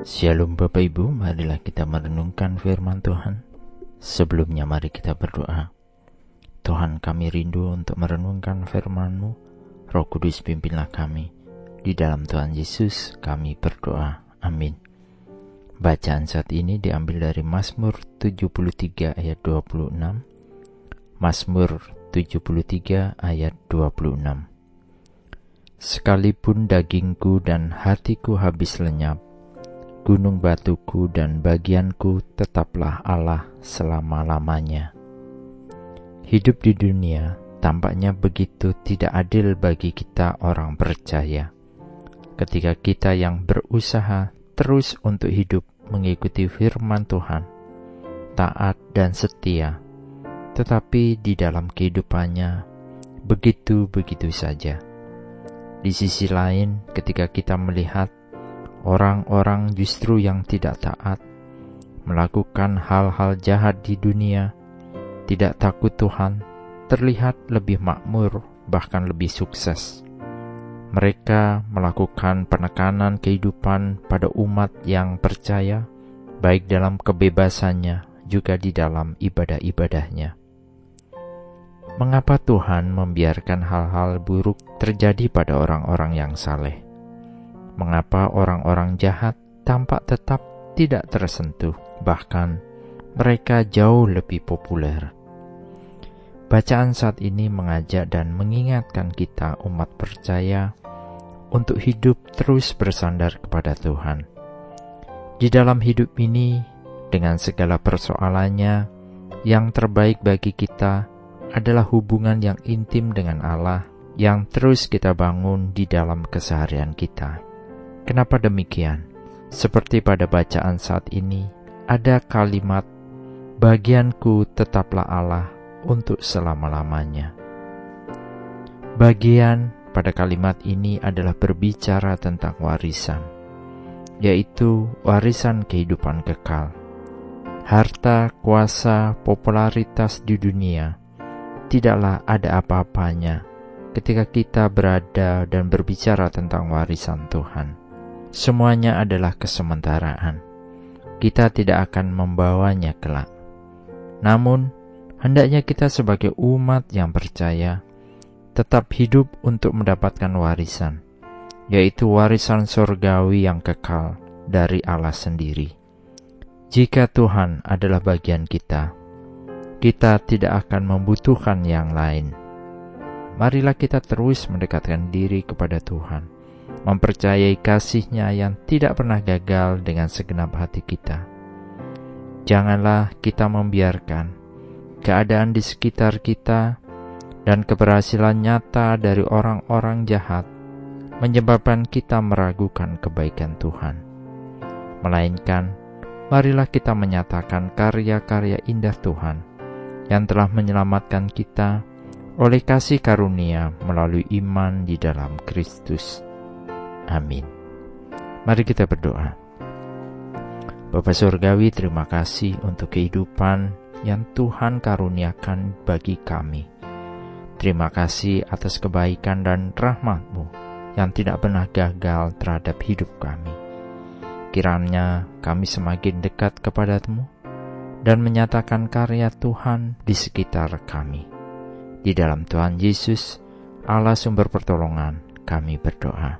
Shalom Bapak Ibu, marilah kita merenungkan firman Tuhan. Sebelumnya mari kita berdoa. Tuhan kami rindu untuk merenungkan firman-Mu. Roh Kudus pimpinlah kami. Di dalam Tuhan Yesus kami berdoa. Amin. Bacaan saat ini diambil dari Mazmur 73 ayat 26. Mazmur 73 ayat 26. Sekalipun dagingku dan hatiku habis lenyap, gunung batuku dan bagianku tetaplah Allah selama-lamanya. Hidup di dunia tampaknya begitu tidak adil bagi kita orang percaya. Ketika kita yang berusaha terus untuk hidup mengikuti firman Tuhan, taat dan setia, tetapi di dalam kehidupannya begitu-begitu saja. Di sisi lain, ketika kita melihat orang-orang justru yang tidak taat, melakukan hal-hal jahat di dunia, tidak takut Tuhan, terlihat lebih makmur, bahkan lebih sukses. Mereka melakukan penekanan kehidupan pada umat yang percaya, baik dalam kebebasannya juga di dalam ibadah-ibadahnya. Mengapa Tuhan membiarkan hal-hal buruk terjadi pada orang-orang yang saleh? Mengapa orang-orang jahat tampak tetap tidak tersentuh, bahkan mereka jauh lebih populer. Bacaan saat ini mengajak dan mengingatkan kita, umat percaya, untuk hidup terus bersandar kepada Tuhan. Di dalam hidup ini, dengan segala persoalannya, yang terbaik bagi kita adalah hubungan yang intim dengan Allah yang terus kita bangun di dalam keseharian kita. Kenapa demikian? Seperti pada bacaan saat ini, ada kalimat, "Bagianku tetaplah Allah untuk selama-lamanya." Bagian pada kalimat ini adalah berbicara tentang warisan, yaitu warisan kehidupan kekal. Harta, kuasa, popularitas di dunia tidaklah ada apa-apanya ketika kita berada dan berbicara tentang warisan Tuhan semuanya adalah kesementaraan. Kita tidak akan membawanya kelak. Namun, hendaknya kita sebagai umat yang percaya tetap hidup untuk mendapatkan warisan, yaitu warisan surgawi yang kekal dari Allah sendiri. Jika Tuhan adalah bagian kita, kita tidak akan membutuhkan yang lain. Marilah kita terus mendekatkan diri kepada Tuhan mempercayai kasihnya yang tidak pernah gagal dengan segenap hati kita. Janganlah kita membiarkan keadaan di sekitar kita dan keberhasilan nyata dari orang-orang jahat menyebabkan kita meragukan kebaikan Tuhan. Melainkan, marilah kita menyatakan karya-karya indah Tuhan yang telah menyelamatkan kita oleh kasih karunia melalui iman di dalam Kristus. Amin. Mari kita berdoa. Bapak Surgawi, terima kasih untuk kehidupan yang Tuhan karuniakan bagi kami. Terima kasih atas kebaikan dan rahmat-Mu yang tidak pernah gagal terhadap hidup kami. Kiranya kami semakin dekat kepada-Mu dan menyatakan karya Tuhan di sekitar kami. Di dalam Tuhan Yesus, Allah sumber pertolongan, kami berdoa.